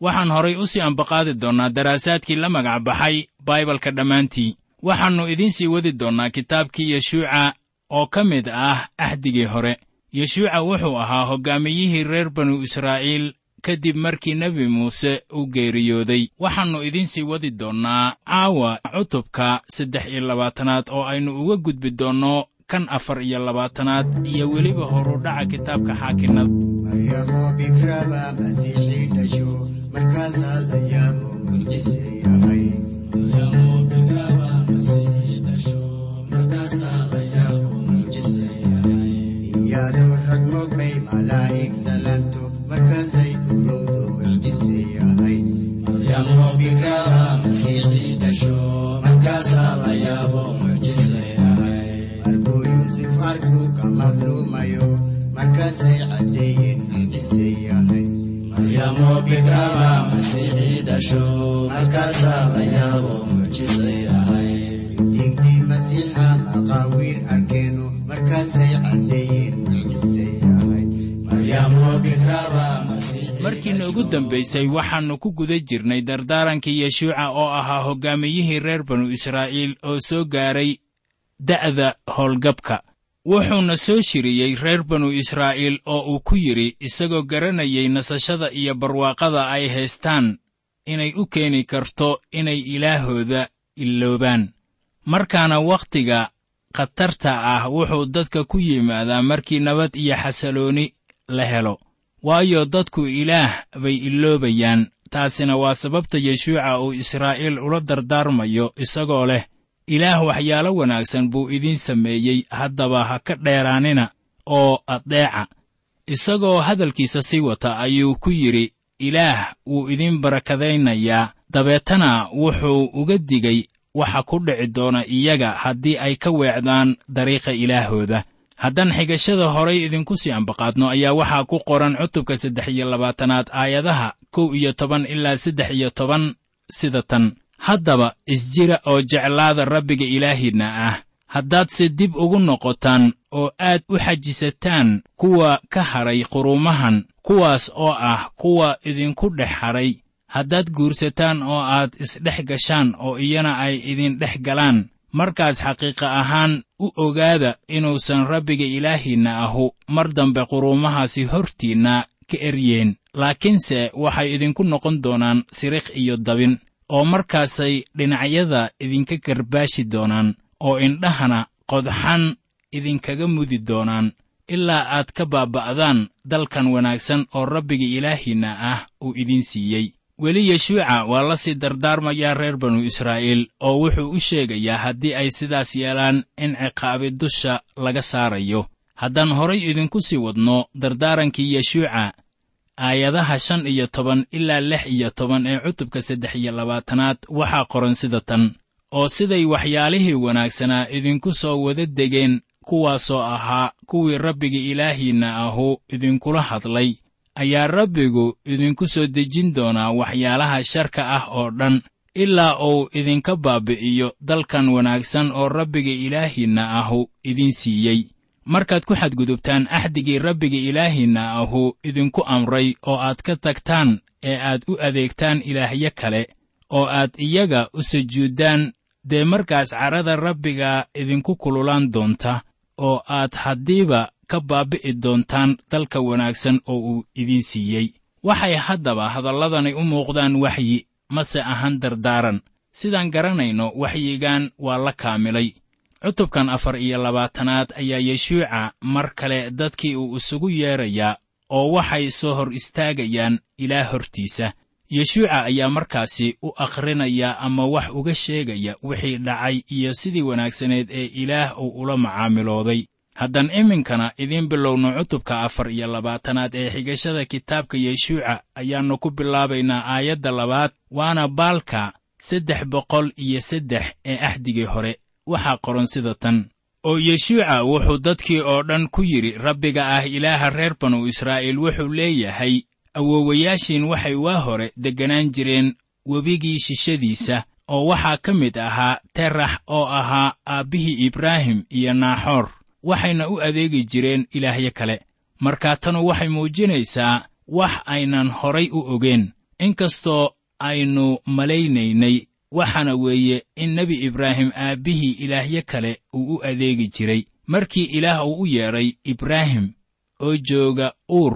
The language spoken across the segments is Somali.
waxaan horay u sii ambaqaadi doonnaa daraasaadkii la magac baxay baibalka dhammaantii. Waxaannu idiin sii wadi doonnaa kitaabkii yeshuuca oo ka mid ah axdigii hore. Yeshuuca wuxuu ahaa hoggaamiyihii reer banu israa'iil kadib markii nebi muuse u geeriyooday. Waxaannu idiin sii wadi doonnaa caawa cutubka saddex iyo labaatanaad oo aynu uga gudbi doonno kan afar iyo labaatanaad iyo weliba horudhaca kitaabka xaakinnada maryamoo bikraba masiixii digdii masiixa maqaawiir arkeeno markaasay yahay markiina ugu dambaysay waxaannu ku guda jirnay dardaarankii yeshuuca oo ahaa hoggaamiyihii reer banu israa'iil oo soo gaaray da'da howlgabka wuxuuna soo shiriyey reer banu israa'iil oo uu ku yidhi isagoo garanayay nasashada iyo barwaaqada ay haystaan inay u keeni karto inay ilaahooda illoobaan. Markaana wakhtiga khatarta ah wuxuu dadka ku yimaadaa markii nabad iyo xasalooni la helo. Waayo dadku ilaah bay illoobayaan taasina waa sababta yeshuuca uu israa'iil ula dardaarmayo isagoo leh ilaah waxyaalo wanaagsan buu idiin sameeyey haddaba ha ka dheeraanina oo addeeca. Isagoo hadalkiisa sii wata ayuu ku yidhi ilaah wuu idiin barakadaynayaa. Dabeetana wuxuu uga digay waxa ku dhici doona iyaga haddii ay ka weecdaan dariiqa ilaahooda. Haddaan xigashada horay idinku sii ambaqaadno ayaa waxaa ku qoran cutubka saddex iyo labaatanaad aayadaha kow iyo toban ilaa saddex iyo toban sida tan haddaba isjira oo jeclaada rabbiga ilaahiinna ah. Haddaadse dib ugu noqotaan oo aad u xajisataan kuwa ka hadhay quruumahan kuwaas oo ah kuwa idinku dhex hadhay haddaad guursataan oo aad isdhex gashaan oo iyana ay idin dhex galaan markaas xaqiiqa ahaan u ogaada inuusan rabbiga ilaahiinna ahu. Mar dambe quruumahaasi hortiinna ka eryeen laakiinse waxay idinku noqon doonaan siriq iyo dabin oo markaasay dhinacyada idinka garbaashi doonaan oo indhahana qodxan idinkaga mudi doonaan ilaa aad ka baaba'daan dalkan wanaagsan oo rabbiga ilaahiinna ah uu idiin siiyey. Weli yeshuuca waa la sii dardaarmayaa reer banu israa'iil oo wuxuu u sheegayaa haddii ay sidaas yeelaan in ciqaabi dusha laga saarayo. Haddaan horay idinku sii wadno dardaarankii yeshuuca aayadaha shan iyo toban ilaa lix iyo toban ee cutubka saddex iyo labaatanaad waxaa qoran sida tan oo siday waxyaalihii wanaagsanaa idinku soo wada degeen kuwaasoo ahaa kuwii rabbiga ilaahiinna ahu idinkula hadlay. Ayaa rabbigu idinku soo dejin doonaa waxyaalaha sharka ah oo dhan ilaa uu idinka baabi'iyo dalkan wanaagsan oo rabbiga ilaahiinna ahu idin siiyey markaad ku xadgudubtaan axdigii rabbiga ilaahiinna ahu idinku amray oo aad ka tagtaan ee aad u adeegtaan ilaahyo kale oo aad iyaga u sujuuddaan dee markaas carrada rabbiga idinku kululaan doonta oo aad haddiiba ka baabi'i doontaan dalka wanaagsan oo uu idiin siiyey. Waxay haddaba hadalladani u muuqdaan waxyi mase ahan dardaaran. Sidaan garanayno waxyigan waa la kaamilay cutubkan afar iyo labaatanaad ayaa yeshuuca mar kale dadkii uu isugu yeedrayaa oo waxay soo hor istaagayaan ilaah hortiisa. Yeshuuca ayaa markaasi u akhrinaya ama wax uga sheegaya wixii dhacay iyo sidii wanaagsaneed ee ilaah uu ula macaamilooday. Haddaan iminkana idiin bilowno cutubka afar iyo labaatanaad ee xigashada kitaabka yeshuuca ayaannu ku bilaabaynaa aayadda labaad waana baalka saddex boqol iyo saddex ee axdigii hore waxaa qoran sida tan. Oo yeshuuca wuxuu dadkii oo dhan ku yidhi rabbiga ah ilaaha reer banu israa'iil wuxuu leeyahay awoowayaashiin waxay waa hore degganaan jireen webigii shishadiisa oo waxaa ka mid ahaa terax oo ahaa aabbihii ibraahim iyo naaxoor waxayna u adeegi jireen ilaahyo kale. Markaa tanu waxay muujinaysaa wax aynan horay u ogeen. Inkastoo aynu malaynaynay waxaana weeye in nebi ibraahim aabbihii ilaahyo kale uu u adeegi jiray. Markii ilaah uu u yeedhay ibraahim oo jooga uur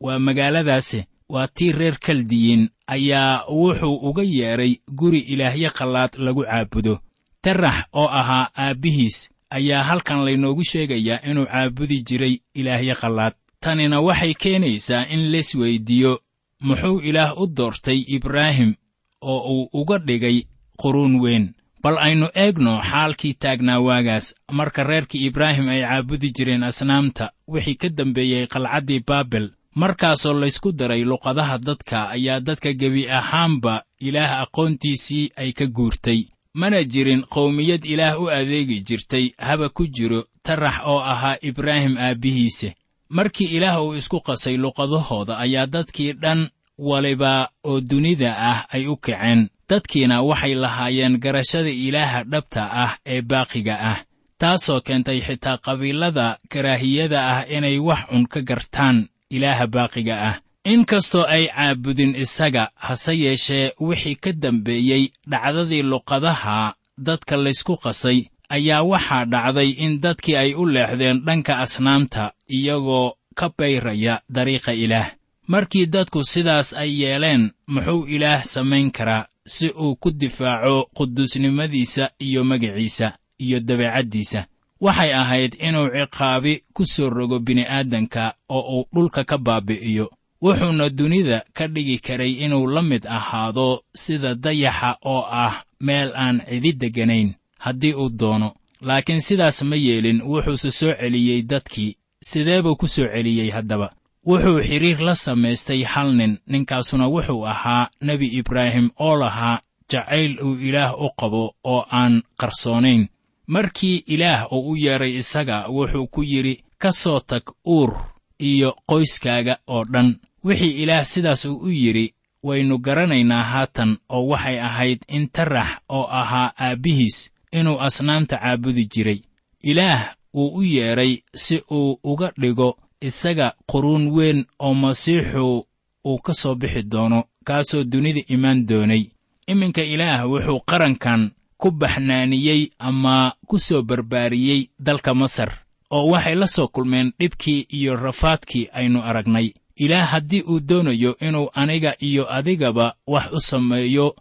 waa magaaladaase waa tii reer kaldiyiin ayaa wuxuu uga yeedhay guri ilaahyo qallaad lagu caabudo. Terax oo ahaa aabbihiis ayaa halkan laynoogu sheegayaa inuu caabudi jiray ilaahyo qallaad. Tanina waxay keenaysaa in lees weyddiiyo muxuu ilaah u doortay ibraahim oo uu uga dhigay quruun weyn. Bal aynu eegno xaalkii taagnaa waagaas marka reerkii ibraahim ay caabudi jireen asnaamta wixii ka dambeeyey qalcaddii baabel markaasoo laysku daray luqadaha dadka ayaa dadka gebi ahaanba ilaah aqoontiisii ay ka guurtay. Mana jirin qowmiyad ilaah u adeegi jirtay haba ku jiro tarax oo ahaa ibraahim aabbihiise markii ilaah uu isku qasay luqadahooda ayaa dadkii dhan waliba oo dunida ah ay u kaceen dadkiina waxay lahaayeen garashada ilaaha dhabta ah ee baaqiga ah taasoo keentay xitaa qabiilada karaahiyada ah inay wax cun ka gartaan ilaaha baaqiga ah. In kastoo ay caabudin isaga hase yeeshee wixii ka dambeeyey dhacdadii luqadaha dadka laysku qasay ayaa waxaa dhacday in dadkii ay u leexdeen dhanka asnaamta iyagoo ka bayraya dariiqa ilaah markii dadku sidaas ay yeeleen muxuu ilaah samayn karaa si uu ku difaaco quduusnimadiisa iyo magiciisa iyo dabeecaddiisa. Waxay ahayd inuu ciqaabi ku soo rogo bini'aadanka oo uu dhulka ka baabi'iyo. Wuxuuna dunida ka dhigi karay inuu la mid ahaado sida dayaxa oo ah meel aan cidi degganayn haddii uu doono. Laakiin sidaas ma yeelin wuxuuse soo celiyey dadkii sidee buu ku soo celiyey haddaba wuxuu xidhiir la samaystay hal nin. Ninkaasuna wuxuu ahaa nebi ibraahim oo lahaa jacayl uu ilaah u qabo oo aan qarsoonayn. Markii ilaah uu u yeedhay isaga wuxuu ku yidhi ka soo tag uur iyo qoyskaaga oo dhan. Wixii ilaah sidaas uu u yidhi waynu garanaynaa haatan oo waxay ahayd in tarax oo ahaa aabbihiis inuu asnaamta caabudi jiray. Ilaah wuu u yeedhay si uu uga dhigo isaga quruun weyn oo masiixu uu ka soo bixi doono kaasoo dunida imaan doonay. Iminka ilaah wuxuu qarankan ku baxnaaniyey ama ku soo barbaariyey dalka masar oo waxay la soo kulmeen dhibkii iyo rafaadkii aynu aragnay. Ilaah haddii uu doonayo inuu aniga iyo adigaba wax u sameeyo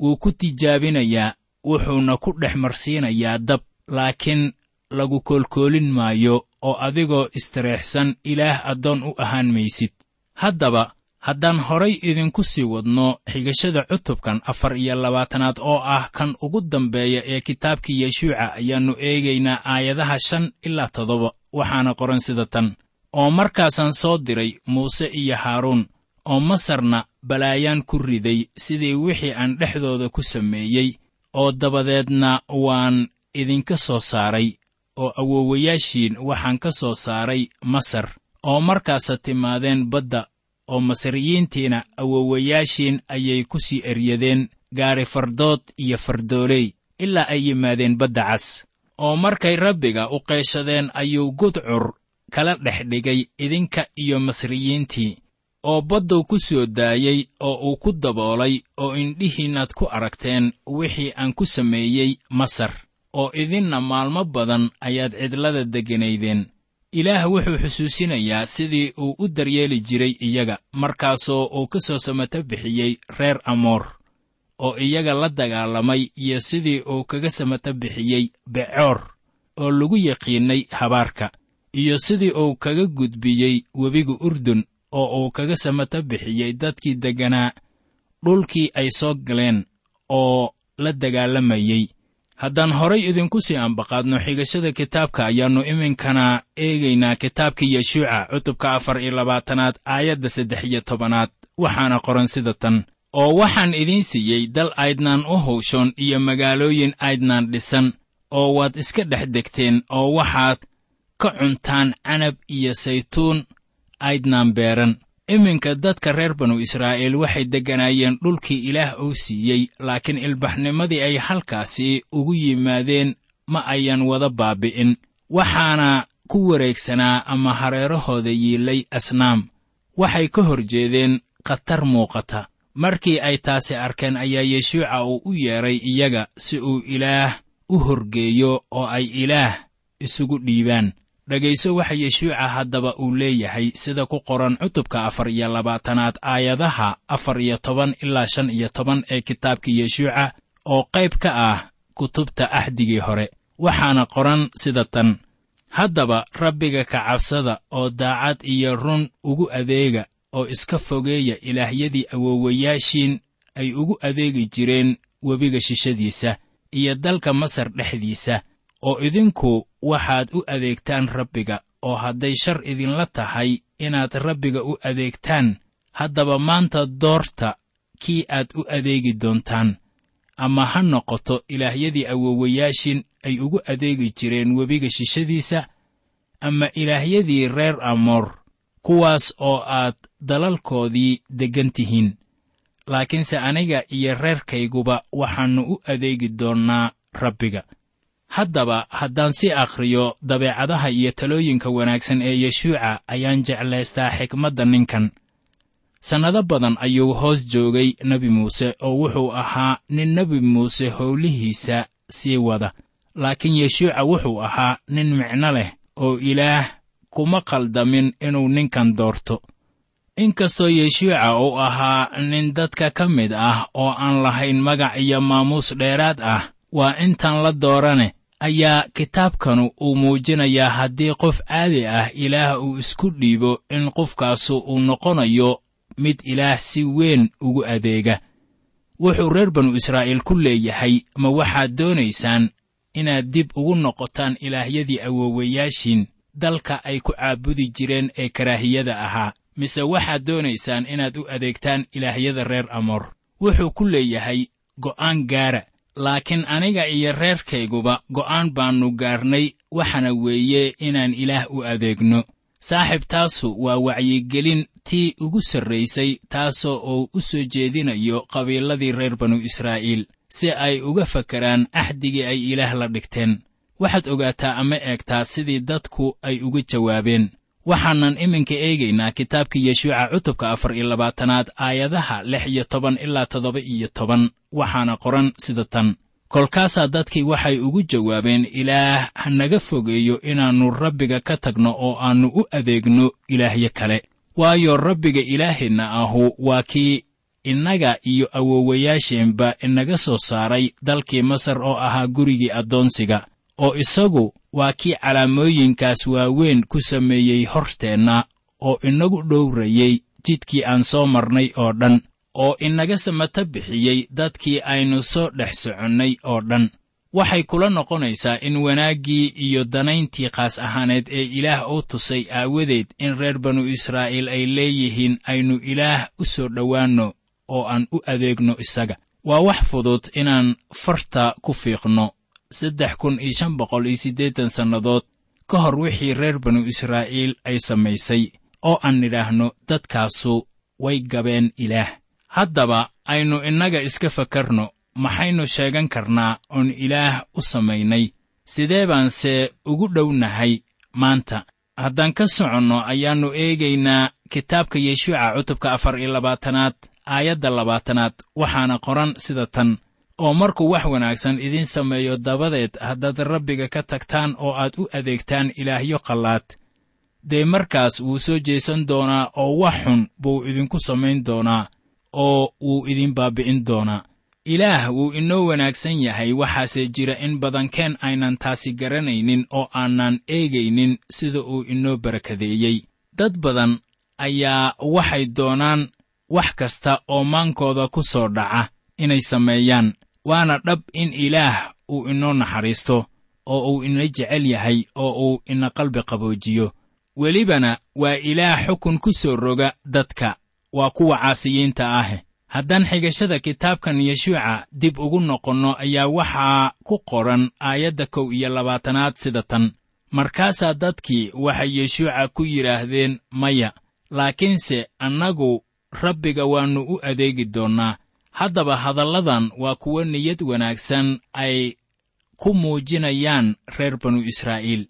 wuu ku tijaabinayaa wuxuuna ku dhex marsiinayaa dab laakiin lagu koolkoolin maayo oo adigoo istareexsan ilaah addoon u ahaan maysid haddaba haddaan horay idinku sii wadno xigashada cutubkan afar iyo labaatanaad oo ah kan ugu dambeeya ee kitaabkii yeshuuca ayaannu eegaynaa aayadaha shan ilaa toddoba waxaana qoran sida tan. Oo markaasaan soo diray muuse iyo haaruun oo masarna balaayaan ku riday sidii wixii aan dhexdooda ku sameeyey oo dabadeedna waan idinka soo saaray oo awoowayaashiin waxaan ka soo saaray masar oo markaasa timaadeen badda oo masriyiintiina awoowayaashiin ayay ku sii eryadeen gaari fardood iyo fardooley ilaa ay yimaadeen badda cas. Oo markay rabbiga u qeeshadeen ayuu gudcur kala dhex dhigay idinka iyo masriyiintii oo badduu ku soo daayey oo uu ku daboolay oo indhihiinnaad ku aragteen wixii aan ku sameeyey masar oo idinna maalmo badan ayaad cidlada degganaydeen ilaah wuxuu xusuusinayaa sidii uu u daryeeli jiray iyaga markaasoo uu ka soo samato bixiyey reer amoor oo iyaga la dagaalamay iyo sidii uu kaga samato bixiyey becoor oo lagu yaqiinnay habaarka iyo sidii uu kaga gudbiyey webiga urdun oo uu kaga samato bixiyey dadkii degganaa dhulkii ay soo galeen oo la dagaalamayey haddaan horay idinku sii ambaqaadno xigashada kitaabka ayaannu iminkana eegaynaa kitaabkii yeshuuca cutubka afar iyo labaatanaad aayadda saddex iyo tobanaad. Waxaana qoran sida tan oo waxaan idiin siiyey dal aydnaan u hawshoon iyo magaalooyin aydnaan dhisan oo waad iska dhex degteen oo waxaad ka cuntaan canab iyo saytuun aydnaan beeran iminka dadka reer banu israa'iil waxay degganaayeen dhulkii ilaah uu siiyey laakiin ilbaxnimadii ay halkaasi ugu yimaadeen ma ayan wada baabi'in. Waxaana ku wareegsanaa ama hareerahooda yiillay asnaam. Waxay ka hor jeedeen khatar muuqata. Markii ay taasi arkeen ayaa yeshuuca uu u yeedhay iyaga si uu ilaah u horgeeyo oo ay ilaah isugu dhiibaan dhegayso waxa yeshuuca haddaba uu leeyahay sida ku qoran cutubka afar iyo labaatanaad aayadaha afar iyo toban ilaa shan iyo toban ee kitaabka yeshuuca oo qayb ka ah kutubta axdigii hore waxaana qoran sida tan haddaba rabbiga ka cabsada oo daacad iyo run ugu adeega oo iska fogeeya ilaahyadii awoowayaashiin ay ugu adeegi jireen webiga shishadiisa iyo dalka masar dhexdiisa oo idinku waxaad u adeegtaan rabbiga oo hadday shar idinla tahay inaad rabbiga u adeegtaan haddaba maanta doorta kii aad u adeegi doontaan. Ama ha noqoto ilaahyadii awoowayaashin ay ugu adeegi jireen webiga shishadiisa ama ilaahyadii reer amoor kuwaas oo aad dalalkoodii deggan tihiin. Laakiinse aniga iyo reerkayguba waxaannu u adeegi doonnaa rabbiga haddaba haddaan si akhriyo dabeecadaha iyo talooyinka wanaagsan ee yeshuuca ayaan jeclaystaa xikmadda ninkan. Sannado badan ayuu hoos joogay nebi muuse oo wuxuu ahaa nin nebi muuse howlihiisa sii wada. Laakiin yeshuuca wuxuu ahaa nin micno leh oo ilaah kuma qaldamin inuu ninkan doorto. Inkastoo yeshuuca uu ahaa nin dadka ka mid ah oo aan lahayn magac iyo maamuus dheeraad ah waa intaan la doorane ayaa kitaabkanu uu muujinayaa haddii qof caadi ah ilaah uu isku dhiibo in qofkaasu uu noqonayo mid ilaah si weyn ugu adeega. Wuxuu reer banu israa'iil ku leeyahay ma waxaad doonaysaan inaad dib ugu noqotaan ilaahyadii awoowayaashiin? Dalka ay ku caabudi jireen ee karaahiyada ahaa. Mise waxaad doonaysaan inaad u adeegtaan ilaahyada reer amoor? Wuxuu ku leeyahay go'aan gaara laakiin aniga iyo reerkayguba go'aan baannu gaarnay waxana weeye inaan ilaah u adeegno. Saaxiib taasu waa wacyigelin tii ugu sarraysay taasoo uu u soo jeedinayo qabiiladii reer banu israa'iil si ay uga fakaraan axdigii ay ilaah la dhigteen. Waxaad ogaataa ama eegtaa sidii dadku ay uga jawaabeen waxaanan iminka eegaynaa kitaabka yeshuuca cutubka afar iyo labaatanaad aayadaha lix iyo toban ilaa toddoba iyo toban. Waxaana qoran sida tan. Kolkaasaa dadkii waxay ugu jawaabeen ilaah ha naga fogeeyo inaannu rabbiga ka tagno oo aannu u adeegno ilaahyo kale. Waayo rabbiga ilaaheenna ahu waa kii innaga iyo awoowayaasheenba inaga soo saaray dalkii masar oo ahaa gurigii addoonsiga oo isagu waa kii calaamooyinkaas waaweyn ku sameeyey horteenna oo inagu dhowrayey jidkii aan soo marnay oo dhan oo inaga samata bixiyey dadkii aynu soo dhex soconnay oo dhan. Waxay kula noqonaysaa in wanaaggii iyo danayntii qaas ahaaneed ee ilaah u tusay aawadeed in reer banu israa'iil ay leeyihiin aynu ilaah u soo dhowaanno oo aan u adeegno isaga. Waa wax fudud inaan farta ku fiiqno saddex kun iyo shan boqol iyo siddeetan sannadood ka hor wixii reer banu israa'iil ay samaysay oo aan nidhaahno dadkaasu way gabeen ilaah. Haddaba aynu innaga iska fakarno maxaynu sheegan karnaa oon ilaah u samaynay. Sidee baanse ugu dhownahay maanta? Haddaan ka soconno ayaannu eegaynaa kitaabka yeshuuca cutubka afar iyo labaatanaad aayadda labaatanaad waxaana qoran sida tan oo markuu wax wanaagsan idiin sameeyo dabadeed haddaad rabbiga ka tagtaan oo aad u adeegtaan ilaahyo qallaad. Dee markaas wuu soo jeesan doonaa oo wax xun buu idinku samayn doonaa oo wuu idin baabbi'in doonaa. Ilaah wuu inoo wanaagsan yahay waxaase jira in badankeen aynan taasi garanaynin oo aanan eegaynin sida uu inoo barakadeeyey. Dad badan ayaa waxay doonaan wax kasta oo maankooda ku soo dhaca inay sameeyaan waana dhab in ilaah uu inoo naxariisto oo uu ina jecel yahay oo uu ina qalbi qaboojiyo. Welibana waa ilaah xukun ku soo roga dadka waa kuwa caasiyiinta ah haddaan xigashada kitaabkan yeshuuca dib ugu noqonno ayaa waxaa ku qoran aayadda kow iyo labaatanaad sida tan. Markaasaa dadkii waxay yeshuuca ku yidhaahdeen maya laakiinse annagu rabbiga waannu u adeegi doonnaa haddaba hadalladan waa kuwo niyad wanaagsan ay ku muujinayaan reer banu israa'iil.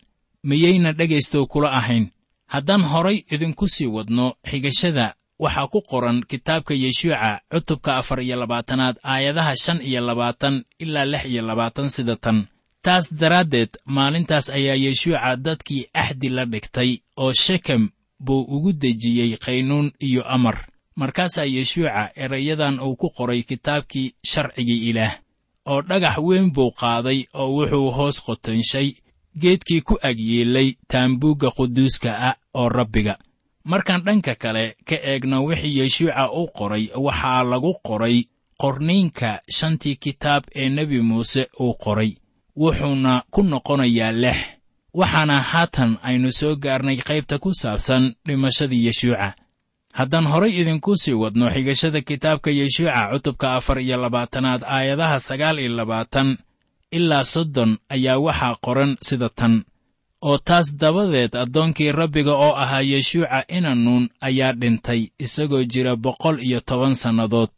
Miyayna dhegaystow kula ahayn. Haddaan horay idinku sii wadno xigashada waxaa ku qoran kitaabka yeshuuca cutubka afar iyo labaatanaad aayadaha shan iyo labaatan ilaa lix iyo labaatan sida tan. Taas daraaddeed maalintaas ayaa yeshuuca dadkii axdi la dhigtay oo shekem buu ugu dejiyey qaynuun iyo amar markaasaa yeshuuca erayadan uu ku qoray kitaabkii sharcigii ilaah oo dhagax weyn buu qaaday oo wuxuu hoos qotanshay geedkii ku agyeelay taambuugga quduuska ah oo rabbiga. Markaan dhanka kale ka eegno wixii yeshuuca u qoray waxaa lagu qoray qorniinka shantii kitaab ee nebi muuse uu qoray wuxuuna ku noqonayaa lex waxaana haatan aynu soo gaarnay qaybta ku saabsan dhimashadii yeshuuca haddaan horay idinku sii wadno xigashada kitaabka yeshuuca cutubka afar iyo labaatanaad aayadaha sagaal iyo labaatan ilaa soddon ayaa waxaa qoran sida tan. Oo taas dabadeed addoonkii rabbiga oo ahaa yeshuuca inanuun ayaa dhintay isagoo jira boqol iyo toban sannadood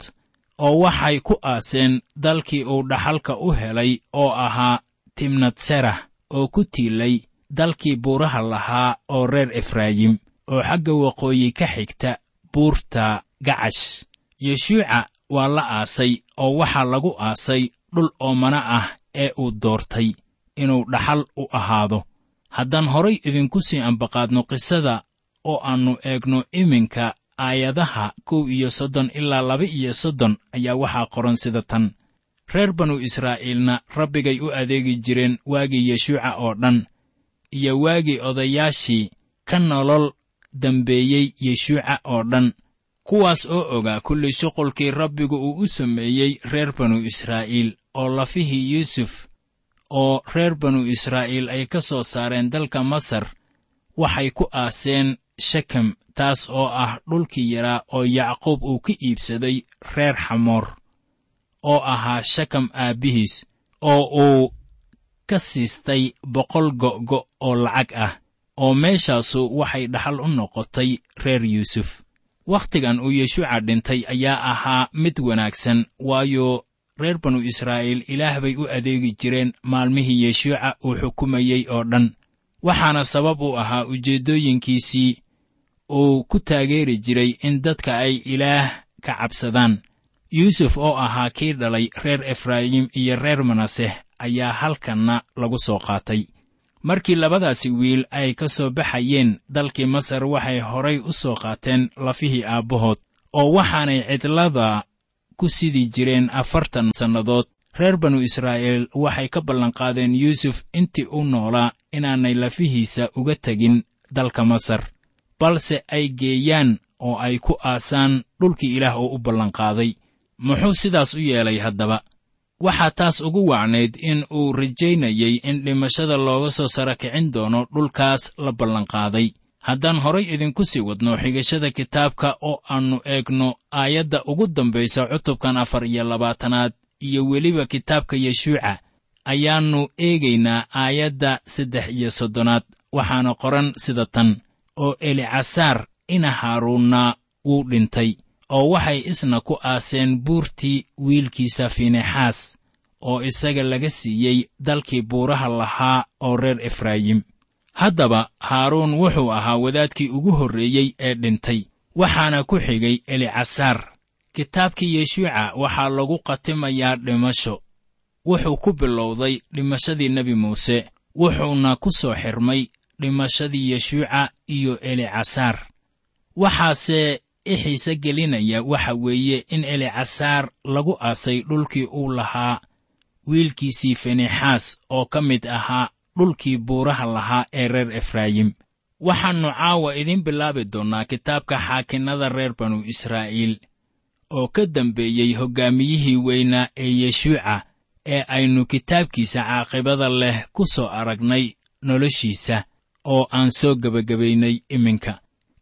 oo waxay ku aaseen dalkii uu dhaxalka u helay oo ahaa timnatserah oo ku tiilay dalkii buuraha lahaa oo reer efraayim oo xagga waqooyi ka xigta buurta gacash. Yeshuuca waa la aasay oo waxaa lagu aasay dhul oomana ah ee uu doortay inuu dhaxal u ahaado. Haddaan horay idinku sii ambaqaadno qisada oo aannu eegno iminka aayadaha kow iyo soddon ilaa laba iyo soddon ayaa waxaa qoran sida tan. Reer banu israa'iilna rabbigay u adeegi jireen waagii yeshuuca oo dhan iyo waagii odayaashii ka nolol dambeeyey yeshuuca oo dhan kuwaas oo ogaa kulli shuqulkii rabbigu uu u sameeyey reer banu israa'iil oo lafihii yuusuf oo reer banu israa'iil ay ka soo saareen dalka masar waxay ku aaseen shekem taas oo ah dhulkii yaraa oo yacquub uu ka iibsaday reer xamoor oo ahaa shekam aabbihiis oo uu ka siistay boqol go'go' oo lacag ah oo meeshaasu waxay dhaxal u noqotay reer yuusuf. Wakhtigan uu yeshuuca dhintay ayaa ahaa mid wanaagsan waayo reer banu israa'iil ilaah bay u adeegi jireen maalmihii yeshuuca uu xukumayey oo dhan. Waxaana sabab u ahaa ujeeddooyinkiisii uu ku taageeri jiray in dadka ay ilaah ka cabsadaan. Yuusuf oo ahaa kii dhalay reer efraayim iyo reer manaseh ayaa halkanna lagu soo qaatay markii labadaasi wiil ay ka soo baxayeen dalkii masar waxay horay u soo qaateen lafihii aabbahood oo waxaanay cidlada ku sidi jireen afartan sannadood. Reer banu israa'iil waxay ka ballanqaadeen yuusuf intii u noolaa inaanay lafihiisa uga tegin dalka masar balse ay geeyaan oo ay ku aasaan dhulkii ilaah oo u ballanqaaday. Muxuu sidaas u yeelay haddaba waxaa taas ugu wacnayd in uu rajaynayey in dhimashada looga soo sara kicin doono dhulkaas la ballanqaaday. Haddaan horay idinku sii wadno xigashada kitaabka oo aannu eegno aayadda ugu dambaysa cutubkan afar iyo labaatanaad iyo weliba kitaabka yeshuuca ayaannu eegaynaa aayadda saddex iyo soddonaad waxaana qoran sida tan oo elicasaar ina haaruunna wuu dhintay oo waxay isna ku aaseen buurtii wiilkiisa finexaas oo isaga laga siiyey dalkii buuraha lahaa oo reer efraayim. Haddaba haaruun wuxuu ahaa wadaadkii ugu horreeyey ee dhintay waxaana ku xigay elicasaar. Kitaabkii yeshuuca waxaa lagu khatimayaa dhimasho. Wuxuu ku bilowday dhimashadii nebi muuse wuxuuna ku soo xirmay dhimashadii yeshuuca iyo elicasaar. Waxaase i xiise gelinaya waxa weeye in elicasaar lagu aasay dhulkii uu lahaa wiilkiisii finexaas oo ka mid ahaa dhulkii buuraha lahaa ee reer efraayim. Waxaannu caawa idiin bilaabi doonnaa kitaabka xaakinnada reer banu israa'iil oo ka dambeeyey hoggaamiyihii weynaa ee yeshuuca ee aynu kitaabkiisa caaqibada leh ku soo aragnay noloshiisa oo aan soo gebagabaynay iminka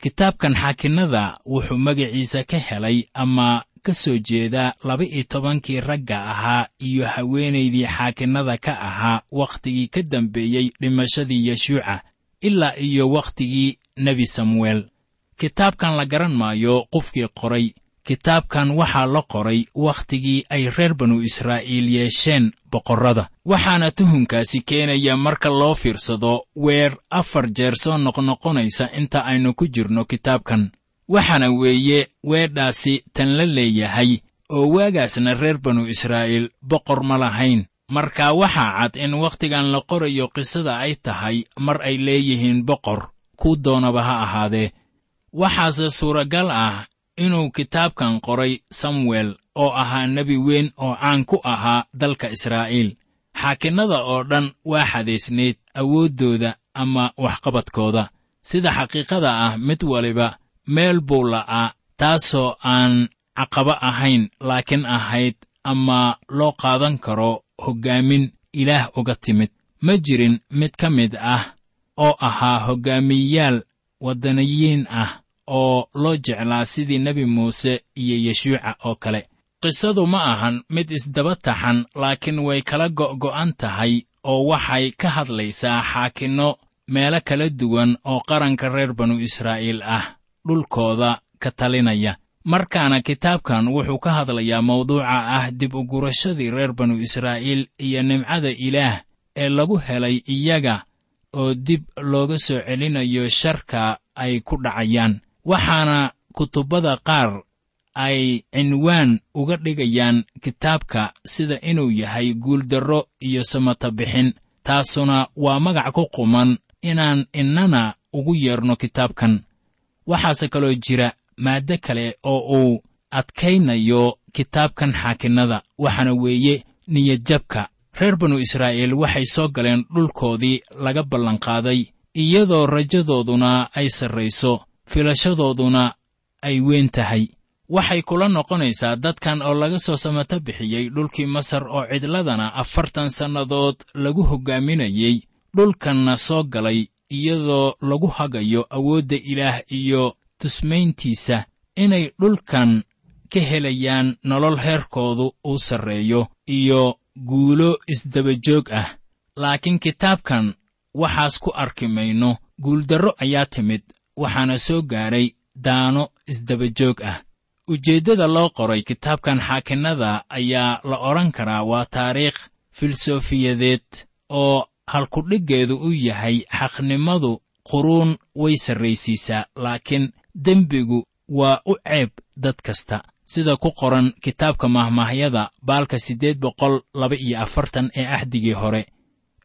kitaabkan xaakinnada wuxuu magaciisa ka helay ama ka soo jeedaa laba-iyo tobankii ragga ahaa iyo haweenaydii xaakinnada ka ahaa wakhtigii ka dambeeyey dhimashadii yeshuuca ilaa iyo wakhtigii nebi samuel kitaabkan la garan maayo qofkii qoray kitaabkan waxaa la qoray wakhtigii ay reer banu israa'iil yeesheen boqorrada. Waxaana tuhunkaasi keenaya marka loo fiirsado weer afar jeer soo noqnoqonaysa inta aynu ku jirno kitaabkan. Waxaana weeye weedhaasi tan la leeyahay oo waagaasna reer banu israa'iil boqor ma lahayn. Marka waxaa cad in wakhtigan la qorayo qisada ay tahay mar ay leeyihiin boqor kuu doonaba ha ahaadee. Waxaase suuragal ah inuu kitaabkan qoray samuel oo ahaa nebi weyn oo caan ku ahaa dalka israa'iil. Xaakinnada oo dhan waa xadaysnayd awooddooda ama waxqabadkooda. Sida xaqiiqada ah mid waliba meel buu la'aa taasoo aan caqabo ahayn laakiin ahayd ama loo qaadan karo hoggaamin ilaah uga timid. Ma jirin mid ka mid ah oo ahaa hoggaamiyeyaal waddaniyiin ah oo loo jeclaa sidii nebi muuse iyo yeshuuca oo kale. Qisadu ma ahan mid isdaba taxan laakiin way kala go'go'an tahay oo waxay ka hadlaysaa xaakinno meelo kala duwan oo qaranka reer banu israa'iil ah dhulkooda ka talinaya. Markaana kitaabkan wuxuu ka hadlayaa mawduuca ah dib u gurashadii reer banu israa'iil iyo nimcada ilaah ee lagu helay iyaga oo dib looga soo celinayo sharka ay ku dhacayaan waxaana kutubbada qaar ay cinwaan uga dhigayaan kitaabka sida inuu yahay guuldarro iyo samata bixin taasuna waa magac ku quman inaan innana ugu yeerno kitaabkan. Waxaase kaloo jira maaddo kale oo uu adkaynayo kitaabkan xaakinnada waxaana weeye niyadjabka reer banu israa'iil waxay soo galeen dhulkoodii laga ballanqaaday iyadoo rajadooduna ay sarrayso filashadooduna ay weyn tahay. Waxay kula noqonaysaa dadkan oo laga soo samato bixiyey dhulkii masar oo cidladana afartan sannadood lagu hoggaaminayey dhulkanna soo galay iyadoo lagu hagayo awoodda ilaah iyo tusmayntiisa inay dhulkan ka helayaan nolol heerkoodu uu sarreeyo iyo guulo isdabajoog ah. Laakiin kitaabkan waxaas ku arki mayno guuldarro ayaa timid waxaana soo gaadhay daano isdabajoog ah. Ujeeddada loo qoray kitaabkan xaakinnada ayaa la odhan karaa waa taariikh filsofiyadeed oo halkudhiggeedu u yahay xaqnimadu quruun way sarraysiisaa laakiin dembigu waa u ceeb dad kasta. Sida ku qoran kitaabka mahmaahyada baalka siddeed boqol laba iyo afartan ee axdigii hore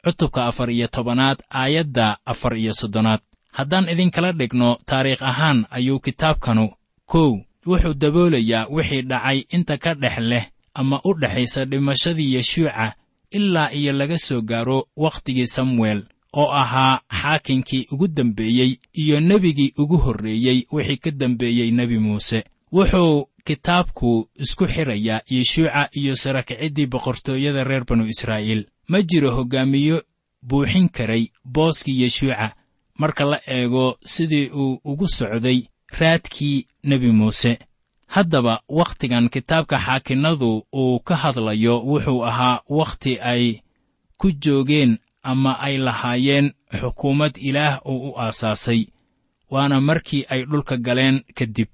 cutubka afar iyo tobanaad aayadda afar iyo soddonaad haddaan idinkala dhigno taariikh ahaan ayuu kitaabkanu kow wuxuu daboolayaa wixii dhacay inta ka dhex leh ama u dhexaysa dhimashadii yeshuuca ilaa iyo laga soo gaaro wakhtigii samuel oo ahaa xaakinkii ugu dambeeyey iyo nebigii ugu horreeyey wixii ka dambeeyey nebi muuse. Wuxuu kitaabku isku xidhayaa yeshuuca iyo sarakiciddii boqortooyada reer banu israa'iil. Ma jiro hoggaamiyo buuxin karay booskii yeshuuca marka la eego sidii uu ugu socday raadkii nebi muuse. Haddaba wakhtigan kitaabka xaakinnadu uu ka hadlayo wuxuu ahaa wakhti ay ku joogeen ama ay lahaayeen xukuumad ilaah uu u aasaasay waana markii ay dhulka galeen kadib.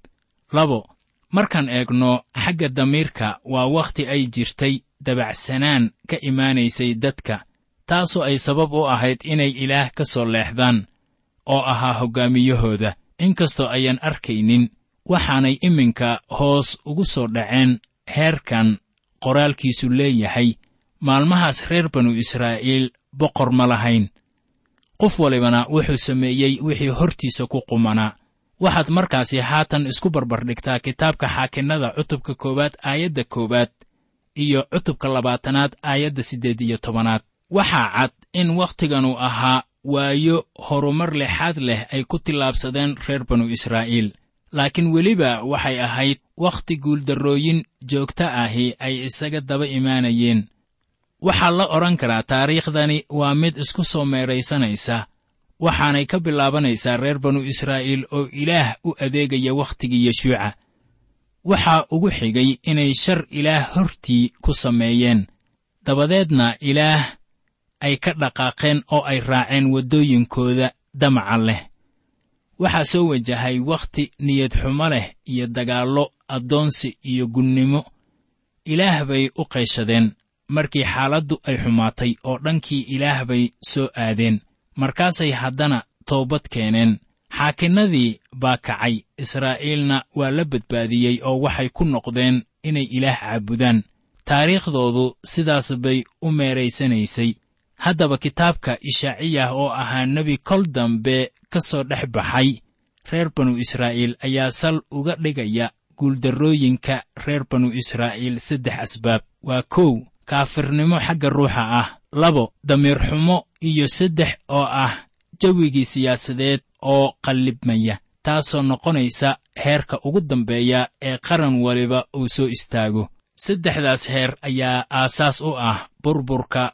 Labo markaan eegno xagga damiirka waa wakhti ay jirtay dabacsanaan ka imaanaysay dadka taasoo ay sabab u ahayd inay ilaah ka soo leexdaan oo ahaa hoggaamiyahooda inkastoo ayaan arkaynin waxaanay iminka hoos ugu soo dhaceen heerkan qoraalkiisu leeyahay. Maalmahaas reer banu israa'iil boqor ma lahayn. Qof walibana wuxuu sameeyey wixii hortiisa ku qumanaa waxaad markaasi haatan isku barbardhigtaa kitaabka xaakinnada cutubka koowaad aayadda koowaad iyo cutubka labaatanaad aayadda siddeed iyo tobanaad. Waxaa cad in wakhtiganu ahaa waayo horumar lexaad leh ay ku tillaabsadeen reer banu israa'iil. Laakiin weliba waxay ahayd wakhti guuldarrooyin joogto ahi ay isaga daba imaanayeen. Waxaa la odhan karaa taariikhdani waa mid isku soo meeraysanaysa. Waxaanay ka bilaabanaysaa reer banu israa'iil oo ilaah u adeegaya wakhtigii yeshuuca. Waxaa ugu xigay inay shar ilaah hortii ku sameeyeen. Dabadeedna ilaah ay ka dhaqaaqeen oo ay raaceen waddooyinkooda damaca leh. Waxaa soo wajahay wakhti niyad xumo leh iyo dagaallo addoonsi iyo gunnimo. Ilaah bay u qayshadeen markii xaaladdu ay xumaatay oo dhankii ilaah bay soo aadeen. Markaasay haddana toobad keeneen. Xaakinnadii baa kacay israa'iilna waa la badbaadiyey oo waxay ku noqdeen inay ilaah caabudaan. Taariikhdoodu sidaas bay u meeraysanaysay haddaba kitaabka ishaaciyah oo ahaa nebi kol dambe ka soo dhex baxay reer banu israa'iil ayaa sal uga dhigaya guuldarrooyinka reer banu israa'iil saddex asbaab. Waa kow kaafirnimo xagga ruuxa ah. Labo damiir xumo iyo saddex oo ah jawigii siyaasadeed oo qallibmaya taasoo noqonaysa heerka ugu dambeeya ee qaran waliba uu soo istaago. Saddexdaas heer ayaa aasaas u ah burburka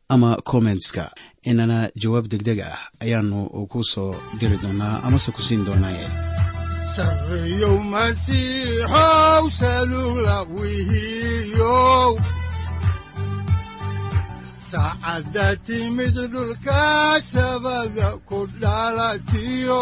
ama kommentska inana jawaab degdeg ah ayaanu ku soo diri doonaa amase ku siin doonaaye sarreyow masiixow timid dhulka sabada ku dhalatiyo